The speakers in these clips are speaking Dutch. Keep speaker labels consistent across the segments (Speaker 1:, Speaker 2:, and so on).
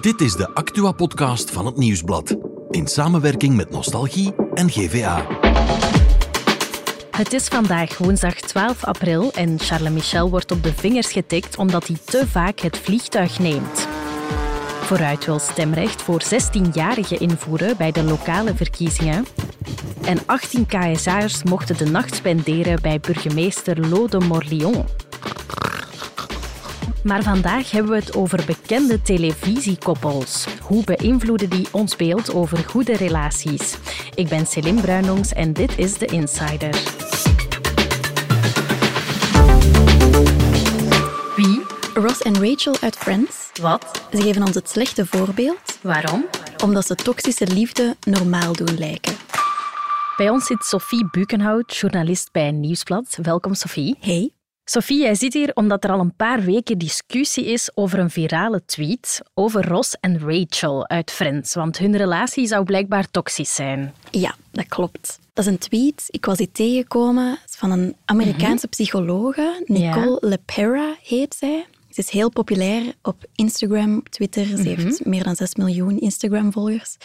Speaker 1: Dit is de Actua-podcast van het Nieuwsblad. In samenwerking met Nostalgie en GVA.
Speaker 2: Het is vandaag woensdag 12 april en Charles Michel wordt op de vingers getikt omdat hij te vaak het vliegtuig neemt. Vooruit wil stemrecht voor 16-jarigen invoeren bij de lokale verkiezingen. En 18 KSA'ers mochten de nacht spenderen bij burgemeester Lode Morlion. Maar vandaag hebben we het over bekende televisiekoppels. Hoe beïnvloeden die ons beeld over goede relaties? Ik ben Celine Bruinongs en dit is The Insider. Wie?
Speaker 3: Ross en Rachel uit Friends.
Speaker 2: Wat?
Speaker 3: Ze geven ons het slechte voorbeeld
Speaker 2: Waarom?
Speaker 3: omdat ze toxische liefde normaal doen lijken.
Speaker 2: Bij ons zit Sophie Bukenhout, journalist bij Nieuwsblad. Welkom, Sophie.
Speaker 3: Hey,
Speaker 2: Sophie, jij zit hier omdat er al een paar weken discussie is over een virale tweet over Ross en Rachel uit Friends. Want hun relatie zou blijkbaar toxisch zijn.
Speaker 3: ja, dat klopt. Dat is een tweet. Ik was die tegengekomen van een Amerikaanse psychologe. Nicole LePera heet zij. Ze is heel populair op Instagram, Twitter. Ze heeft meer dan 6 miljoen Instagram-volgers.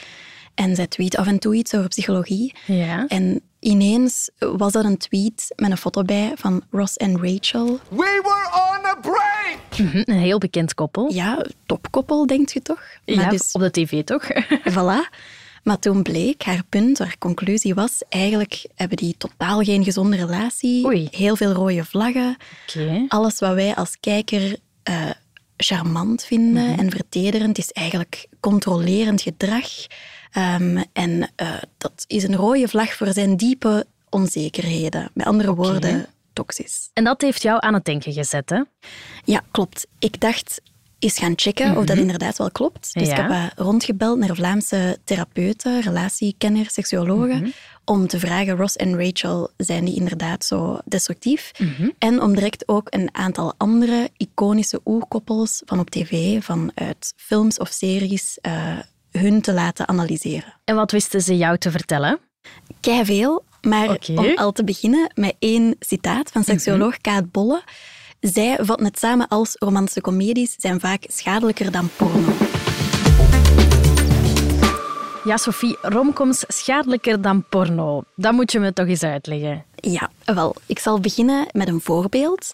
Speaker 3: En zij tweet af en toe iets over psychologie.
Speaker 2: Ja.
Speaker 3: En ineens was dat een tweet met een foto bij van Ross en Rachel.
Speaker 4: We were on a break!
Speaker 2: Mhm, Een heel bekend koppel.
Speaker 3: Ja, topkoppel, denkt je toch? Maar
Speaker 2: Ja,
Speaker 3: dus,
Speaker 2: op de tv toch?
Speaker 3: voilà. Maar toen bleek, haar punt, haar conclusie was, eigenlijk hebben die totaal geen gezonde relatie.
Speaker 2: Oei.
Speaker 3: Heel veel rode vlaggen.
Speaker 2: Oké.
Speaker 3: Alles wat wij als kijker eh, charmant vinden
Speaker 2: Mhm.
Speaker 3: en vertederend, is eigenlijk controlerend gedrag. Ehm, en eh, dat is een rode vlag voor zijn diepe onzekerheden. Met andere woorden, toxisch.
Speaker 2: En dat heeft jou aan het denken gezet, hè?
Speaker 3: Ja, klopt. Ik dacht eens gaan checken of dat inderdaad wel klopt. Dus
Speaker 2: Ja.
Speaker 3: ik heb eh, rondgebeld naar Vlaamse therapeuten, relatiekenners, seksuologen, om te vragen, Ross en Rachel, zijn die inderdaad zo destructief? En om direct ook een aantal andere iconische oerkoppels van op tv, vanuit films of series, eh, hun te laten analyseren.
Speaker 2: En wat wisten ze jou te vertellen?
Speaker 3: Kei veel, maar om al te beginnen met één citaat van seksuoloog Kaat Bolle. Zij vatten het samen als romantische comedies zijn vaak schadelijker dan porno.
Speaker 2: Ja, Sophie, romcoms schadelijker dan porno. Dat moet je me toch eens uitleggen.
Speaker 3: Ja, wel, ik zal beginnen met een voorbeeld.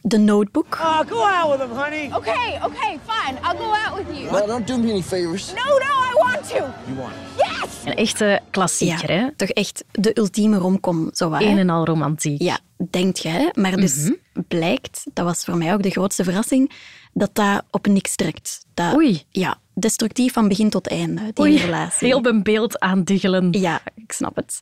Speaker 3: De Notebook.
Speaker 4: Oh, go out with him, honey.
Speaker 5: Okay, okay, fine. I'll go out with you.
Speaker 6: No, don't do me any favors.
Speaker 5: No, no, I want to.
Speaker 4: You want it?
Speaker 5: Yes!
Speaker 2: Een echte klassieker, hè?
Speaker 3: toch echt de ultieme romcom, zo waar.
Speaker 2: Een en al romantiek.
Speaker 3: Ja, denkt je, hè? Maar dus blijkt, dat was voor mij ook de grootste verrassing, dat dat op niks trekt. Dat,
Speaker 2: Oei.
Speaker 3: Ja, destructief van begin tot einde, die
Speaker 2: Oei,
Speaker 3: relatie.
Speaker 2: heel mijn beeld aandiggelen.
Speaker 3: Ja, ik snap het.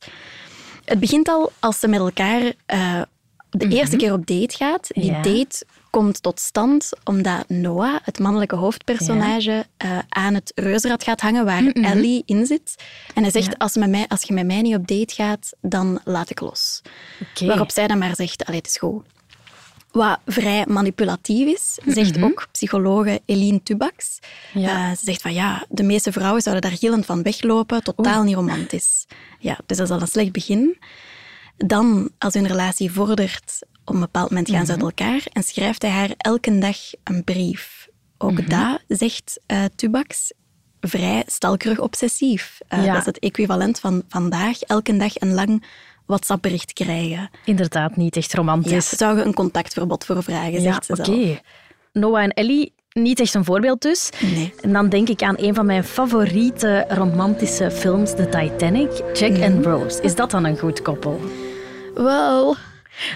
Speaker 3: Het begint al als ze met elkaar eh, de eerste keer op date gaat. Die
Speaker 2: Ja.
Speaker 3: date komt tot stand omdat Noah, het mannelijke hoofdpersonage, eh, aan het reuzenrad gaat hangen waar Ellie in zit. En hij zegt, als, met mij, als je met mij niet op date gaat, dan laat ik los.
Speaker 2: Oké.
Speaker 3: Waarop zij dan maar zegt, allee, het is goed. Wat vrij manipulatief is, zegt ook psychologe Eline Tubax.
Speaker 2: Ja.
Speaker 3: Eh, ze zegt van ja, de meeste vrouwen zouden daar gillend van weglopen, totaal niet romantisch. Ja, dus dat is al een slecht begin. Dan, als hun relatie vordert, op een bepaald moment gaan ze uit elkaar en schrijft hij haar elke dag een brief. Ook dat, zegt eh Tubax, vrij stalkerig obsessief. Eh,
Speaker 2: Ja.
Speaker 3: Dat is het equivalent van vandaag elke dag een lang WhatsApp-bericht krijgen.
Speaker 2: Inderdaad, niet echt
Speaker 3: Ja,
Speaker 2: romantisch.
Speaker 3: ze zouden een contactverbod voor vragen,
Speaker 2: Ja,
Speaker 3: zegt ze
Speaker 2: oké. Noah en Ellie, niet echt een voorbeeld dus.
Speaker 3: Nee.
Speaker 2: En dan denk ik aan een van mijn favoriete romantische films, The Titanic, Jack and Rose. Is dat dan een goed koppel?
Speaker 3: Wel,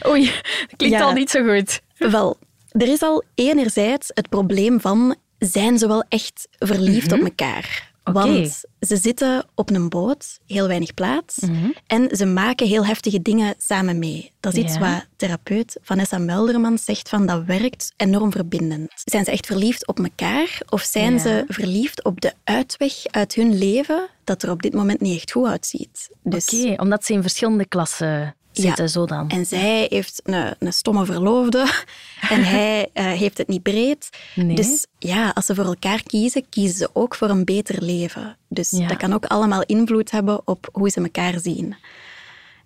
Speaker 2: Oei, klinkt
Speaker 3: Ja.
Speaker 2: al niet zo goed.
Speaker 3: wel, er is al enerzijds het probleem van, zijn ze wel echt verliefd op elkaar? Want ze zitten op een boot, heel weinig plaats, en ze maken heel heftige dingen samen mee. Dat is iets wat therapeut Vanessa Melderman zegt van dat werkt enorm verbindend. Zijn ze echt verliefd op elkaar of zijn ze verliefd op de uitweg uit hun leven dat er op dit moment niet echt goed uitziet? Dus
Speaker 2: Oké, omdat ze in verschillende klassen zitten,
Speaker 3: Ja.
Speaker 2: zo dan.
Speaker 3: En zij heeft een, een stomme verloofde en hij eh, heeft het niet breed.
Speaker 2: Nee.
Speaker 3: Dus ja, als ze voor elkaar kiezen, kiezen ze ook voor een beter leven. Dus
Speaker 2: Ja.
Speaker 3: dat kan ook allemaal invloed hebben op hoe ze elkaar zien.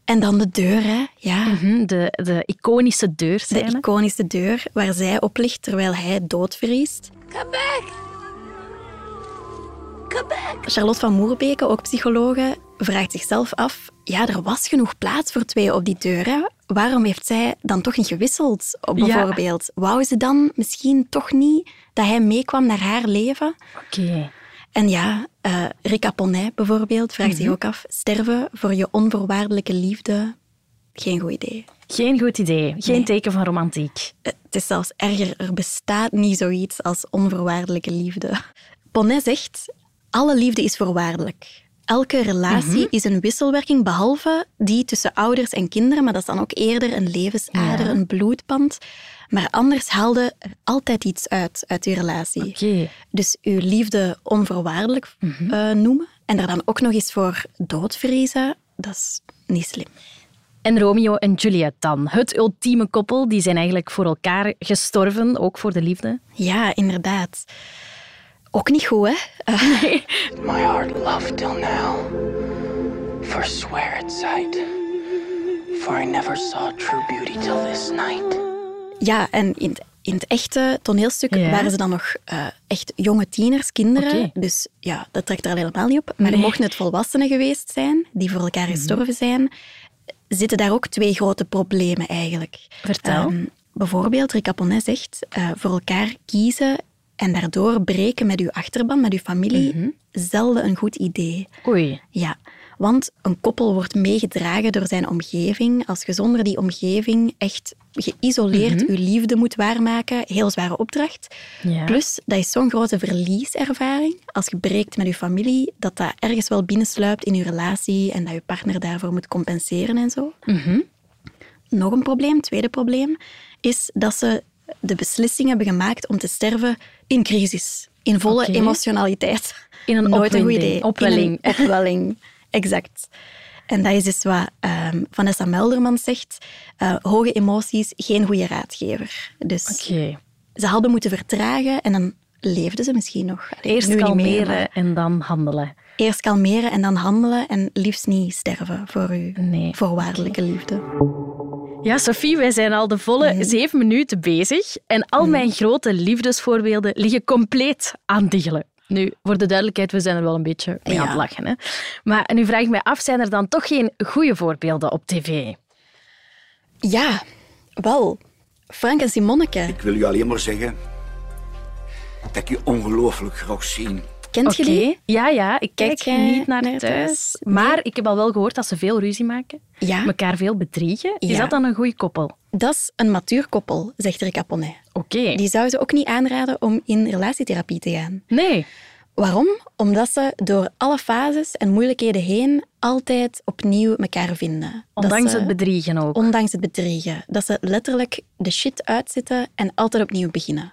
Speaker 3: En dan de deur, hè. Ja,
Speaker 2: Mhm, de, de iconische
Speaker 3: de
Speaker 2: deurscène.
Speaker 3: iconische deur waar zij op ligt terwijl hij doodvriest.
Speaker 5: Come back!
Speaker 3: Charlotte van Moerbeke, ook psychologe, vraagt zichzelf af... Ja, er was genoeg plaats voor twee op die deur. Hè? Waarom heeft zij dan toch niet gewisseld, op
Speaker 2: Ja.
Speaker 3: bijvoorbeeld? Wou ze dan misschien toch niet dat hij meekwam naar haar leven?
Speaker 2: Oké.
Speaker 3: En ja, eh Rika Ponnet bijvoorbeeld vraagt
Speaker 2: Mhm.
Speaker 3: zich ook af... Sterven voor je onvoorwaardelijke liefde? Geen goed idee.
Speaker 2: Geen goed idee. Geen
Speaker 3: Nee.
Speaker 2: teken van romantiek.
Speaker 3: Eh, Het is zelfs erger, er bestaat niet zoiets als onvoorwaardelijke liefde. Ponnet zegt, alle liefde is voorwaardelijk. Elke relatie
Speaker 2: Mhm.
Speaker 3: is een wisselwerking, behalve die tussen ouders en kinderen, maar dat is dan ook eerder een levensader,
Speaker 2: Ja.
Speaker 3: een bloedband. Maar anders haalde er altijd iets uit, uit uw relatie. Dus uw liefde onvoorwaardelijk
Speaker 2: Mhm.
Speaker 3: eh, noemen en er dan ook nog eens voor doodvriezen, dat is niet slim.
Speaker 2: En Romeo en Juliet dan. Het ultieme koppel. Die zijn eigenlijk voor elkaar gestorven, ook voor de liefde.
Speaker 3: Ja, inderdaad. Ook niet goed, hè? Eh,
Speaker 6: My heart loved till now. Forswear its sight. For I never saw true beauty till this night.
Speaker 3: Ja, en in het, in het echte toneelstuk
Speaker 2: Ja.
Speaker 3: waren ze dan nog eh, echt jonge tieners, kinderen. Dus ja, dat trekt er al helemaal niet op. Maar
Speaker 2: Nee.
Speaker 3: mochten het volwassenen geweest zijn, die voor elkaar gestorven zijn, zitten daar ook twee grote problemen eigenlijk.
Speaker 2: Vertel.
Speaker 3: Ehm, bijvoorbeeld, Rika Ponnet zegt, eh, voor elkaar kiezen en daardoor breken met uw achterban, met uw familie, zelden een goed idee.
Speaker 2: Oei.
Speaker 3: Ja, want een koppel wordt meegedragen door zijn omgeving. Als je zonder die omgeving echt geïsoleerd je liefde moet waarmaken, heel zware opdracht.
Speaker 2: Ja.
Speaker 3: Plus, dat is zo'n grote verlieservaring. Als je breekt met je familie, dat dat ergens wel binnensluipt in je relatie en dat je partner daarvoor moet compenseren en zo. Nog een probleem, tweede probleem, is dat ze de beslissing hebben gemaakt om te sterven in crisis. In volle emotionaliteit.
Speaker 2: In een
Speaker 3: Nooit een goed idee.
Speaker 2: opwelling.
Speaker 3: In een opwelling, exact. En dat is dus wat ehm, Vanessa Melderman zegt. eh, hoge emoties, geen goede raadgever. Dus ze hadden moeten vertragen en dan leefden ze misschien nog. Allee,
Speaker 2: Eerst
Speaker 3: meer,
Speaker 2: kalmeren en dan handelen.
Speaker 3: eerst kalmeren en dan handelen en liefst niet sterven voor uw
Speaker 2: Nee.
Speaker 3: voorwaardelijke liefde.
Speaker 2: Ja, Sophie, wij zijn al de volle zeven minuten bezig. En al mijn grote liefdesvoorbeelden liggen compleet aan diggelen. Nu, voor de duidelijkheid, we zijn er wel een beetje mee aan het lachen. Hè? Maar nu vraag ik mij af, zijn er dan toch geen goede voorbeelden op tv?
Speaker 3: Ja, wel. Frank en Simonneke,
Speaker 7: Ik wil je alleen maar zeggen dat ik je ongelooflijk graag zie.
Speaker 3: Kent je die?
Speaker 2: Ja, ja, ik kijk niet naar,
Speaker 3: naar
Speaker 2: thuis.
Speaker 3: thuis?
Speaker 2: Maar ik heb al wel gehoord dat ze veel ruzie maken.
Speaker 3: Ja.
Speaker 2: Elkaar veel bedriegen. Is
Speaker 3: Ja.
Speaker 2: dat dan een goede koppel?
Speaker 3: Dat is een matuur koppel, zegt Rika Ponnet.
Speaker 2: Oké.
Speaker 3: Die zou ze ook niet aanraden om in relatietherapie te gaan.
Speaker 2: Nee.
Speaker 3: Waarom? Omdat ze door alle fases en moeilijkheden heen altijd opnieuw elkaar vinden.
Speaker 2: Ondanks
Speaker 3: ze-
Speaker 2: het bedriegen ook.
Speaker 3: Ondanks het bedriegen. Dat ze letterlijk de shit uitzitten en altijd opnieuw beginnen.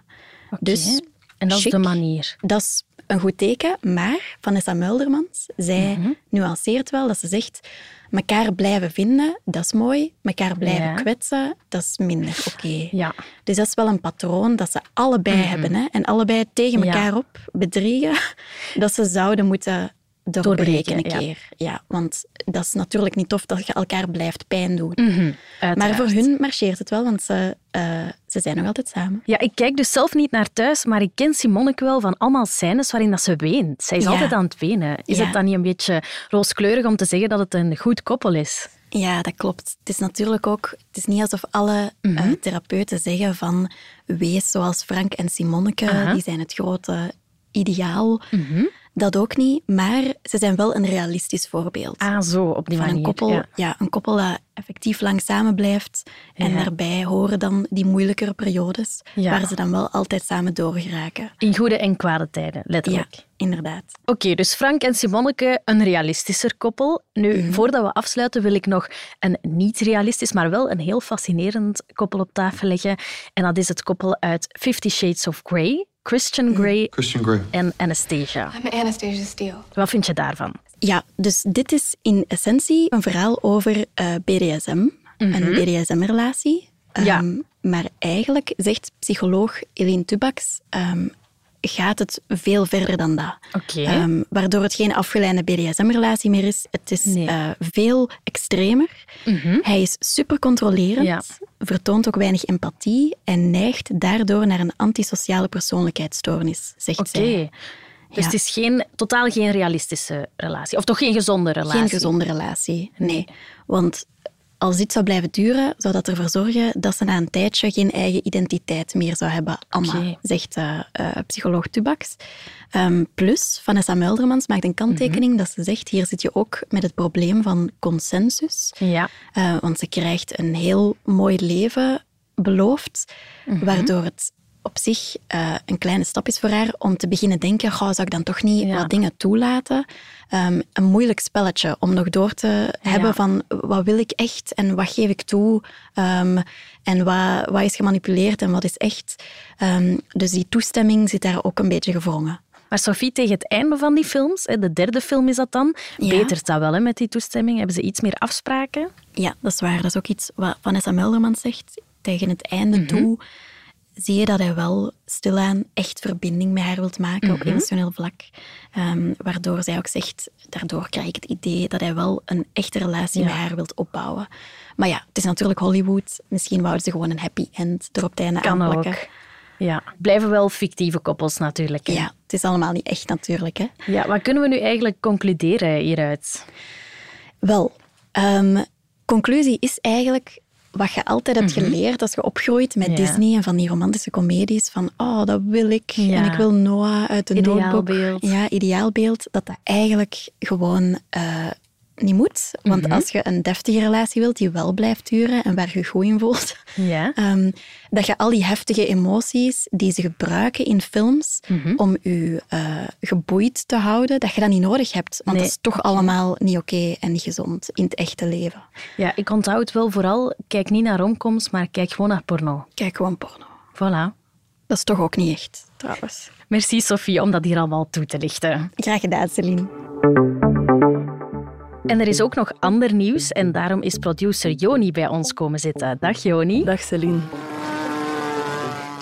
Speaker 3: Dus
Speaker 2: en dat is de manier.
Speaker 3: Dat is een goed teken, maar Vanessa Muldermans, zij
Speaker 2: Mhm.
Speaker 3: nuanceert wel dat ze zegt elkaar blijven vinden, dat is mooi. Elkaar blijven
Speaker 2: Ja.
Speaker 3: kwetsen, dat is minder oké.
Speaker 2: Ja.
Speaker 3: Dus dat is wel een patroon dat ze allebei hebben. Hè? En allebei tegen
Speaker 2: Mhm. Ja.
Speaker 3: elkaar op bedriegen. Dat ze zouden moeten doorbreken een
Speaker 2: Doorbreken,
Speaker 3: keer. Ja. want dat is natuurlijk niet tof dat je elkaar blijft pijn doen.
Speaker 2: Mhm,
Speaker 3: maar voor hun marcheert het wel, want ze, eh, ze zijn nog altijd samen.
Speaker 2: Ja, ik kijk dus zelf niet naar thuis, maar ik ken Simonneke wel van allemaal scènes waarin dat ze weent. Zij is
Speaker 3: Ja.
Speaker 2: altijd aan het wenen. Is
Speaker 3: Ja.
Speaker 2: het dan niet een beetje rooskleurig om te zeggen dat het een goed koppel is?
Speaker 3: Ja, dat klopt. Het is natuurlijk ook... Het is niet alsof alle eh, therapeuten zeggen van wees zoals Frank en Simonneke, die zijn het grote ideaal.
Speaker 2: Mhm.
Speaker 3: Dat ook niet, maar ze zijn wel een realistisch voorbeeld.
Speaker 2: Ah, zo, op die
Speaker 3: van
Speaker 2: manier.
Speaker 3: een koppel,
Speaker 2: ja.
Speaker 3: ja. een koppel dat effectief lang samen blijft. En
Speaker 2: Ja.
Speaker 3: daarbij horen dan die moeilijkere periodes,
Speaker 2: Ja.
Speaker 3: waar ze dan wel altijd samen doorgeraken.
Speaker 2: In goede en kwade tijden,
Speaker 3: Ja,
Speaker 2: letterlijk.
Speaker 3: inderdaad.
Speaker 2: Oké, dus Frank en Simonneke, een realistischer koppel. Nu,
Speaker 3: Mhm.
Speaker 2: voordat we afsluiten, wil ik nog een niet-realistisch, maar wel een heel fascinerend koppel op tafel leggen. En dat is het koppel uit Fifty Shades of Grey, Christian. Grey
Speaker 8: Christian Grey.
Speaker 2: en Anastasia.
Speaker 5: I'm Anastasia Steele.
Speaker 2: Wat vind je daarvan?
Speaker 3: Ja, dus dit is in essentie een verhaal over eh, BDSM, een BDSM-relatie.
Speaker 2: Mhm. Ja.
Speaker 3: Ehm, maar eigenlijk, zegt psycholoog Eline Tubax, ehm, gaat het veel verder dan dat.
Speaker 2: Oké.
Speaker 3: Ehm, waardoor het geen afgeleide BDSM-relatie meer is. Het is
Speaker 2: Nee. Mhm.
Speaker 3: eh, veel extremer. Hij is super controlerend,
Speaker 2: Ja.
Speaker 3: vertoont ook weinig empathie en neigt daardoor naar een antisociale persoonlijkheidsstoornis, zegt
Speaker 2: Oké.
Speaker 3: zij.
Speaker 2: Dus
Speaker 3: Ja.
Speaker 2: het is geen, totaal geen realistische relatie. Of toch geen gezonde relatie.
Speaker 3: Geen gezonde relatie, nee. Want als dit zou blijven duren, zou dat ervoor zorgen dat ze na een tijdje geen eigen identiteit meer zou hebben. Anna, zegt eh, psycholoog Tubax. Ehm, plus, Vanessa Muldermans maakt een kanttekening dat ze zegt, hier zit je ook met het probleem van consensus.
Speaker 2: Ja.
Speaker 3: Eh, want ze krijgt een heel mooi leven beloofd, waardoor het op zich eh, een kleine stap is voor haar om te beginnen denken, goh, zou ik dan toch niet
Speaker 2: Ja.
Speaker 3: wat dingen toelaten? Ehm, een moeilijk spelletje om nog door te hebben van wat wil ik echt en wat geef ik toe Ehm, en wat, wat is gemanipuleerd en wat is echt. Ehm, dus die toestemming zit daar ook een beetje gevrongen.
Speaker 2: Maar Sophie, tegen het einde van die films, de derde film is dat dan,
Speaker 3: Ja.
Speaker 2: betert dat wel hè, met die toestemming? Hebben ze iets meer afspraken?
Speaker 3: Ja, dat is waar. Dat is ook iets wat Vanessa Melderman zegt. Tegen het einde toe zie je dat hij wel stilaan echt verbinding met haar wilt maken op emotioneel vlak. Ehm, waardoor zij ook zegt, daardoor krijg ik het idee dat hij wel een echte relatie met haar wilt opbouwen. Maar ja, het is natuurlijk Hollywood. Misschien wouden ze gewoon een happy end erop het einde
Speaker 2: Kan
Speaker 3: aanplakken.
Speaker 2: ook. Ja, blijven wel fictieve koppels natuurlijk. hè.
Speaker 3: Ja, het is allemaal niet echt natuurlijk. Hè.
Speaker 2: ja. Wat kunnen we nu eigenlijk concluderen hieruit?
Speaker 3: Wel, ehm, conclusie is eigenlijk wat je altijd hebt geleerd als je opgroeit met
Speaker 2: Mhm. Ja.
Speaker 3: Disney en van die romantische comedies. Van, oh, dat wil ik.
Speaker 2: Ja.
Speaker 3: En ik wil Noah uit de notebook.
Speaker 2: Ideaalbeeld.
Speaker 3: Ja, ideaalbeeld. Dat dat eigenlijk gewoon eh, niet moet. Want
Speaker 2: Mhm.
Speaker 3: als je een deftige relatie wilt die wel blijft duren en waar je goed in voelt,
Speaker 2: Ja.
Speaker 3: Ehm, dat je al die heftige emoties die ze gebruiken in films
Speaker 2: Mhm.
Speaker 3: om je eh, geboeid te houden, dat je dat niet nodig hebt. Want
Speaker 2: Nee,
Speaker 3: dat is toch allemaal niet oké en niet gezond in het echte leven.
Speaker 2: ja, ik onthoud wel vooral, kijk niet naar romcoms, maar kijk gewoon naar porno.
Speaker 3: Kijk gewoon porno.
Speaker 2: Voilà.
Speaker 3: Dat is toch ook niet echt, trouwens.
Speaker 2: Merci Sophie om dat hier allemaal toe te lichten.
Speaker 3: Graag gedaan, Celine.
Speaker 2: En er is ook nog ander nieuws en daarom is producer Joni bij ons komen zitten. Dag Joni.
Speaker 8: Dag Celine.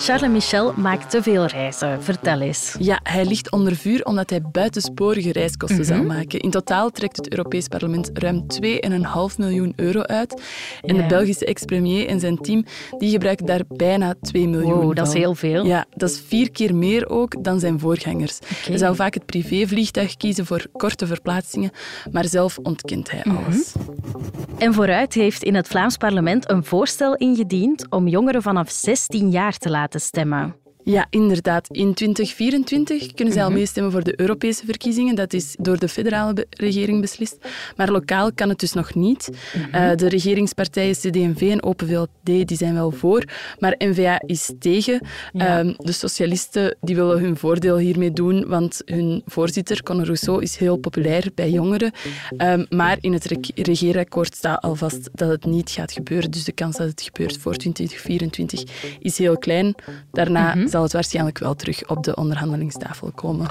Speaker 2: Charles Michel maakt te veel reizen. Vertel eens.
Speaker 8: Ja, hij ligt onder vuur omdat hij buitensporige reiskosten zal maken. In totaal trekt het Europees Parlement ruim 2,5 miljoen euro uit. En
Speaker 2: Ja.
Speaker 8: de Belgische ex-premier en zijn team die gebruiken daar bijna 2 miljoen
Speaker 2: Wow, dat is heel veel.
Speaker 8: Ja, dat is vier keer meer ook dan zijn voorgangers. Hij zou vaak het privévliegtuig kiezen voor korte verplaatsingen, maar zelf ontkent hij
Speaker 2: Mhm.
Speaker 8: alles.
Speaker 2: En vooruit heeft in het Vlaams parlement een voorstel ingediend om jongeren vanaf 16 jaar te laten about this demo.
Speaker 8: Ja, inderdaad. In 2024 kunnen zij al
Speaker 2: Mhm.
Speaker 8: meestemmen voor de Europese verkiezingen. Dat is door de federale be- regering beslist. Maar lokaal kan het dus nog niet.
Speaker 2: Mhm.
Speaker 8: Eh, de regeringspartijen CD&V en Open VLD die zijn wel voor, maar N-VA is tegen. Ehm, de socialisten die willen hun voordeel hiermee doen, want hun voorzitter, Conor Rousseau, is heel populair bij jongeren. Ehm, maar in het reg- regeerakkoord staat al vast dat het niet gaat gebeuren. Dus de kans dat het gebeurt voor 2024 is heel klein. Daarna zal het waarschijnlijk wel terug op de onderhandelingstafel komen.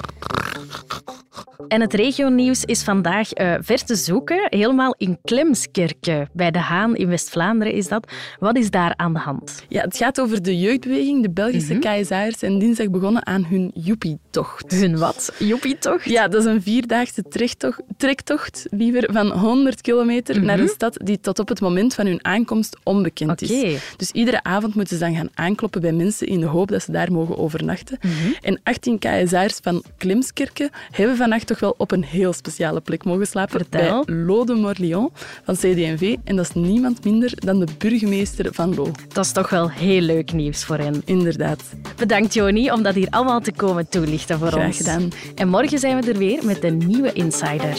Speaker 2: En het regionieuws is vandaag eh, ver te zoeken, helemaal in Klemskerke. Bij De Haan in West-Vlaanderen is dat. Wat is daar aan de hand?
Speaker 8: Ja, het gaat over de jeugdbeweging. De Belgische KSA'ers zijn dinsdag begonnen aan hun Joepie-tocht.
Speaker 2: Hun wat? Joepie toch?
Speaker 8: Ja, dat is een vierdaagse trektocht, trektocht liever, van 100 kilometer naar een stad die tot op het moment van hun aankomst onbekend
Speaker 2: Oké.
Speaker 8: is. Dus iedere avond moeten ze dan gaan aankloppen bij mensen in de hoop dat ze daar mogen overnachten. En 18 KSA'ers van Klemskerke hebben vannacht toch wel op een heel speciale plek mogen slapen.
Speaker 2: Vertel.
Speaker 8: Bij Lode Morlion van CD&V. En dat is niemand minder dan de burgemeester van Lo.
Speaker 2: Dat is toch wel heel leuk nieuws voor hen.
Speaker 8: Inderdaad.
Speaker 2: Bedankt Joni om dat hier allemaal te komen toelichten voor
Speaker 8: Graag
Speaker 2: ons.
Speaker 8: gedaan.
Speaker 2: En morgen zijn we er weer met een nieuwe Insider.